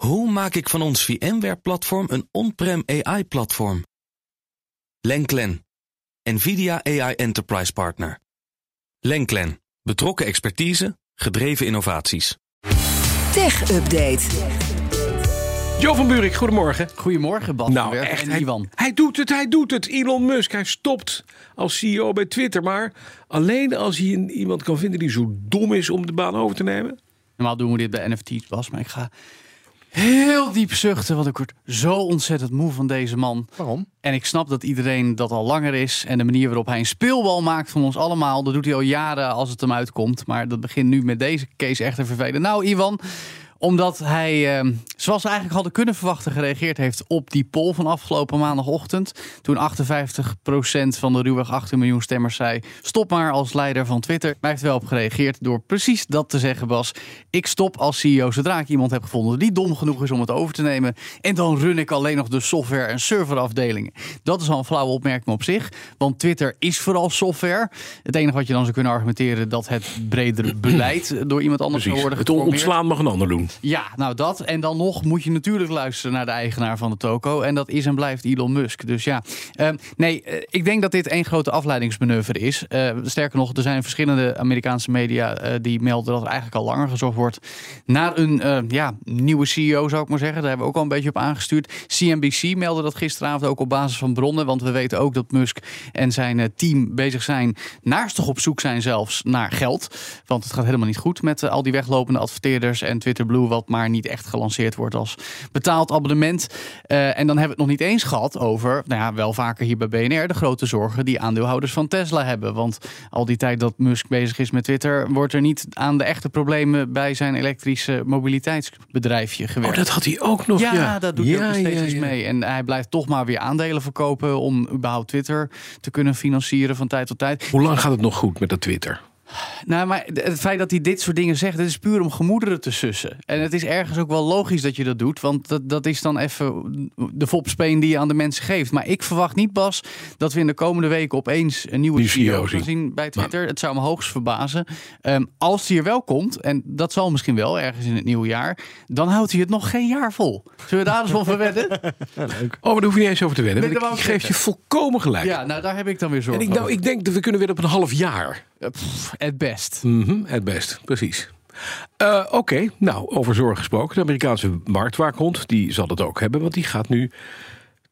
Hoe maak ik van ons VMware-platform een on-prem AI-platform? Lenklen, NVIDIA AI Enterprise Partner. Lenklen, betrokken expertise, gedreven innovaties. Tech Update. Jo van Buurik, goedemorgen. Goedemorgen, Bas Nou, echt, en hij, Iwan. hij doet het, hij doet het. Elon Musk, hij stopt als CEO bij Twitter. Maar alleen als hij een- iemand kan vinden die zo dom is om de baan over te nemen. Normaal doen we dit bij NFT's, Bas, maar ik ga heel diep zuchten, want ik word zo ontzettend moe van deze man. Waarom? En ik snap dat iedereen dat al langer is. En de manier waarop hij een speelbal maakt van ons allemaal, dat doet hij al jaren als het hem uitkomt. Maar dat begint nu met deze case echt te vervelen. Nou, Iwan, omdat hij, eh, zoals we eigenlijk hadden kunnen verwachten, gereageerd heeft op die poll van afgelopen maandagochtend. Toen 58% van de ruwweg 18 miljoen stemmers zei: stop maar als leider van Twitter. Maar hij heeft wel op gereageerd door precies dat te zeggen, Bas. Ik stop als CEO zodra ik iemand heb gevonden die dom genoeg is om het over te nemen. En dan run ik alleen nog de software- en serverafdelingen. Dat is al een flauwe opmerking op zich. Want Twitter is vooral software. Het enige wat je dan zou kunnen argumenteren dat het bredere beleid door iemand anders zou worden Het ontslaan mag een ander doen. Ja, nou dat. En dan nog moet je natuurlijk luisteren naar de eigenaar van de toko. En dat is en blijft Elon Musk. Dus ja, Ehm, nee, eh, ik denk dat dit één grote afleidingsmanoeuvre is. Eh, sterker nog, er zijn verschillende Amerikaanse media eh, die melden dat er eigenlijk al langer gezocht wordt naar een ja, nieuwe CEO, zou ik maar zeggen. Daar hebben we ook al een beetje op aangestuurd. CNBC meldde dat gisteravond ook op basis van bronnen. Want we weten ook dat Musk en zijn team bezig zijn, naastig op zoek zijn zelfs naar geld. Want het gaat helemaal niet goed met al die weglopende adverteerders en Twitter Blue, wat maar niet echt gelanceerd wordt als betaald abonnement. Eh, en dan hebben we het nog niet eens gehad over, nou ja, wel vaker hier bij BNR, de grote zorgen die aandeelhouders van Tesla hebben. Want al die tijd dat Musk bezig is met Twitter, wordt er niet aan de echte problemen bij zijn elektrische mobiliteitsbedrijfje gewerkt. Oh, dat had hij ook nog. Ja, Ja, dat doet hij nog steeds ja. mee. En hij blijft toch maar weer aandelen verkopen om überhaupt Twitter te kunnen financieren van tijd tot tijd. Hoe lang gaat het nog goed met dat Twitter? Nou, maar het feit dat hij dit soort dingen zegt, het is puur om gemoederen te sussen. En het is ergens ook wel logisch dat je dat doet, want dat, dat is dan even de fopspeen die je aan de mensen geeft. Maar ik verwacht niet, Bas, dat we in de komende weken opeens een nieuwe CEO CEO gaan zien. bij Twitter. Het zou me hoogst verbazen. Ehm, als hij er wel komt, en dat zal misschien wel ergens in het nieuwe jaar, dan houdt hij het nog geen jaar vol. Zullen we daar eens van verwedden? Oh, maar daar hoef je niet eens over te wedden. Ik, geef je volkomen gelijk. Ja, nou daar heb ik dan weer en zorgen ik, nou, ik denk dat we kunnen weer op een half jaar. Eh, Het best. Mhm, het best, precies. Eh, Oké, nou, over zorg gesproken. De Amerikaanse marktwaakhond, die zal het ook hebben. Want die gaat nu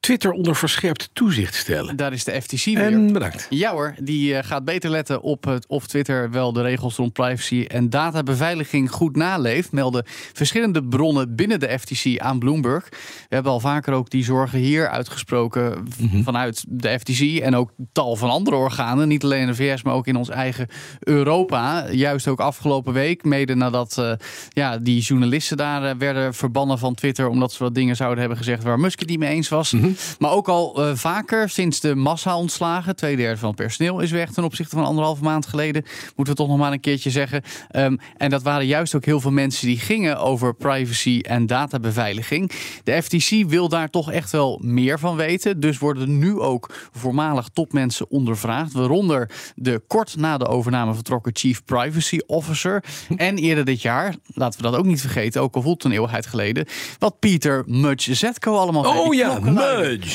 Twitter onder verscherpt toezicht stellen. Daar is de FTC weer. En bedankt. Ja hoor, die eh, gaat beter letten op het, of Twitter wel de regels rond privacy en databeveiliging goed naleeft, melden verschillende bronnen binnen de FTC aan Bloomberg. We hebben al vaker ook die zorgen hier uitgesproken v- vanuit de FTC en ook tal van andere organen, niet alleen in de VS, maar ook in ons eigen Europa. Juist ook afgelopen week, mede nadat eh, ja, die journalisten daar eh, werden verbannen van Twitter omdat ze wat dingen zouden hebben gezegd waar Musk het niet mee eens was. Maar ook al eh, vaker sinds de massa-ontslagen. Twee derde van het personeel is weg ten opzichte van anderhalve maand geleden. Moeten we toch nog maar een keertje zeggen. Ehm, en dat waren juist ook heel veel mensen die gingen over privacy en databeveiliging. De FTC wil daar toch echt wel meer van weten. Dus worden nu ook voormalig topmensen ondervraagd. Waaronder de kort na de overname vertrokken Chief Privacy Officer. En eerder dit jaar, laten we dat ook niet vergeten, ook al voelt een eeuwigheid geleden, wat Pieter Mudge Zetko allemaal. Oh ja,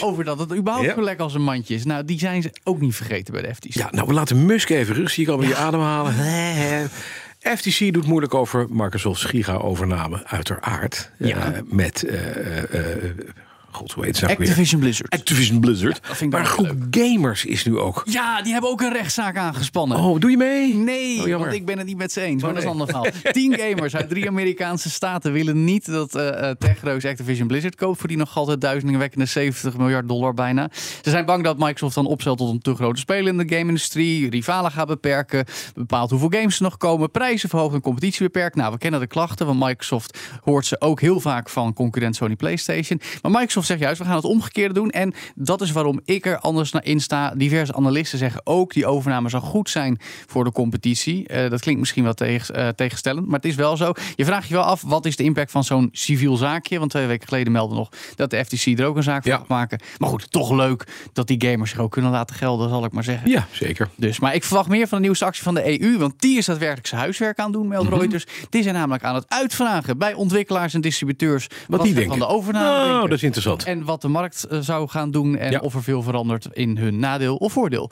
Over dat het überhaupt Ja. zo lekker als een mandje is. Nou, die zijn ze ook niet vergeten bij de FTC. Ja, nou, we laten Musk even rust. Zie ik alweer je ademhalen. FTC doet moeilijk over Microsoft's giga-overname, uiteraard. Ja. Eh, met, eh, eh, god, hoe heet ze nou weer? Activision Blizzard. Activision Blizzard. maar een groep gamers is nu ook. ja, die hebben ook een rechtszaak aangespannen. Oh, doe je mee? Nee, Oh, want ik ben het niet met ze eens. Maar Oh, dat is een nee. ander verhaal. Tien gamers uit drie Amerikaanse staten willen niet dat eh eh, techreus Activision Blizzard koopt voor die nog altijd duizendwekkende 70 miljard dollar bijna. Ze zijn bang dat Microsoft dan opstelt tot een te grote speler in de game-industrie, rivalen gaat beperken, bepaalt hoeveel games er nog komen, prijzen verhogen en competitie beperkt. Nou, we kennen de klachten, want Microsoft hoort ze ook heel vaak van concurrent Sony PlayStation. Maar Microsoft Microsoft zegt juist, we gaan het omgekeerde doen. En dat is waarom ik er anders naar in sta. Diverse analisten zeggen ook, die overname zou goed zijn voor de competitie. Uh, dat klinkt misschien wel tegen, uh, tegenstellend, maar het is wel zo. Je vraagt je wel af, wat is de impact van zo'n civiel zaakje? Want twee weken geleden meldde nog dat de FTC er ook een zaak van Ja. gaat maken. Maar goed, toch leuk dat die gamers zich ook kunnen laten gelden, zal ik maar zeggen. Ja, zeker. Dus, maar ik verwacht meer van de nieuwste actie van de EU, want die is daadwerkelijk zijn huiswerk aan doen, Mhm. meldt Reuters. Die zijn namelijk aan het uitvragen bij ontwikkelaars en distributeurs wat, die denken. van de overname Oh, denken. dat is interessant. En wat de markt eh, zou gaan doen en Ja. of er veel verandert in hun nadeel of voordeel.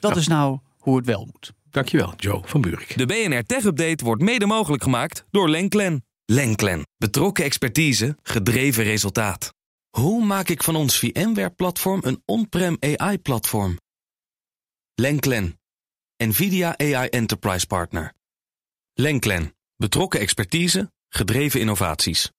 Dat Ja. is nou hoe het wel moet. Dankjewel, Joe van Buurik. De BNR Tech Update wordt mede mogelijk gemaakt door Lenklen. Lenklen. Betrokken expertise, gedreven resultaat. Hoe maak ik van ons VMware-platform een on-prem AI-platform? Lenklen. NVIDIA AI Enterprise Partner. Lenklen. Betrokken expertise, gedreven innovaties.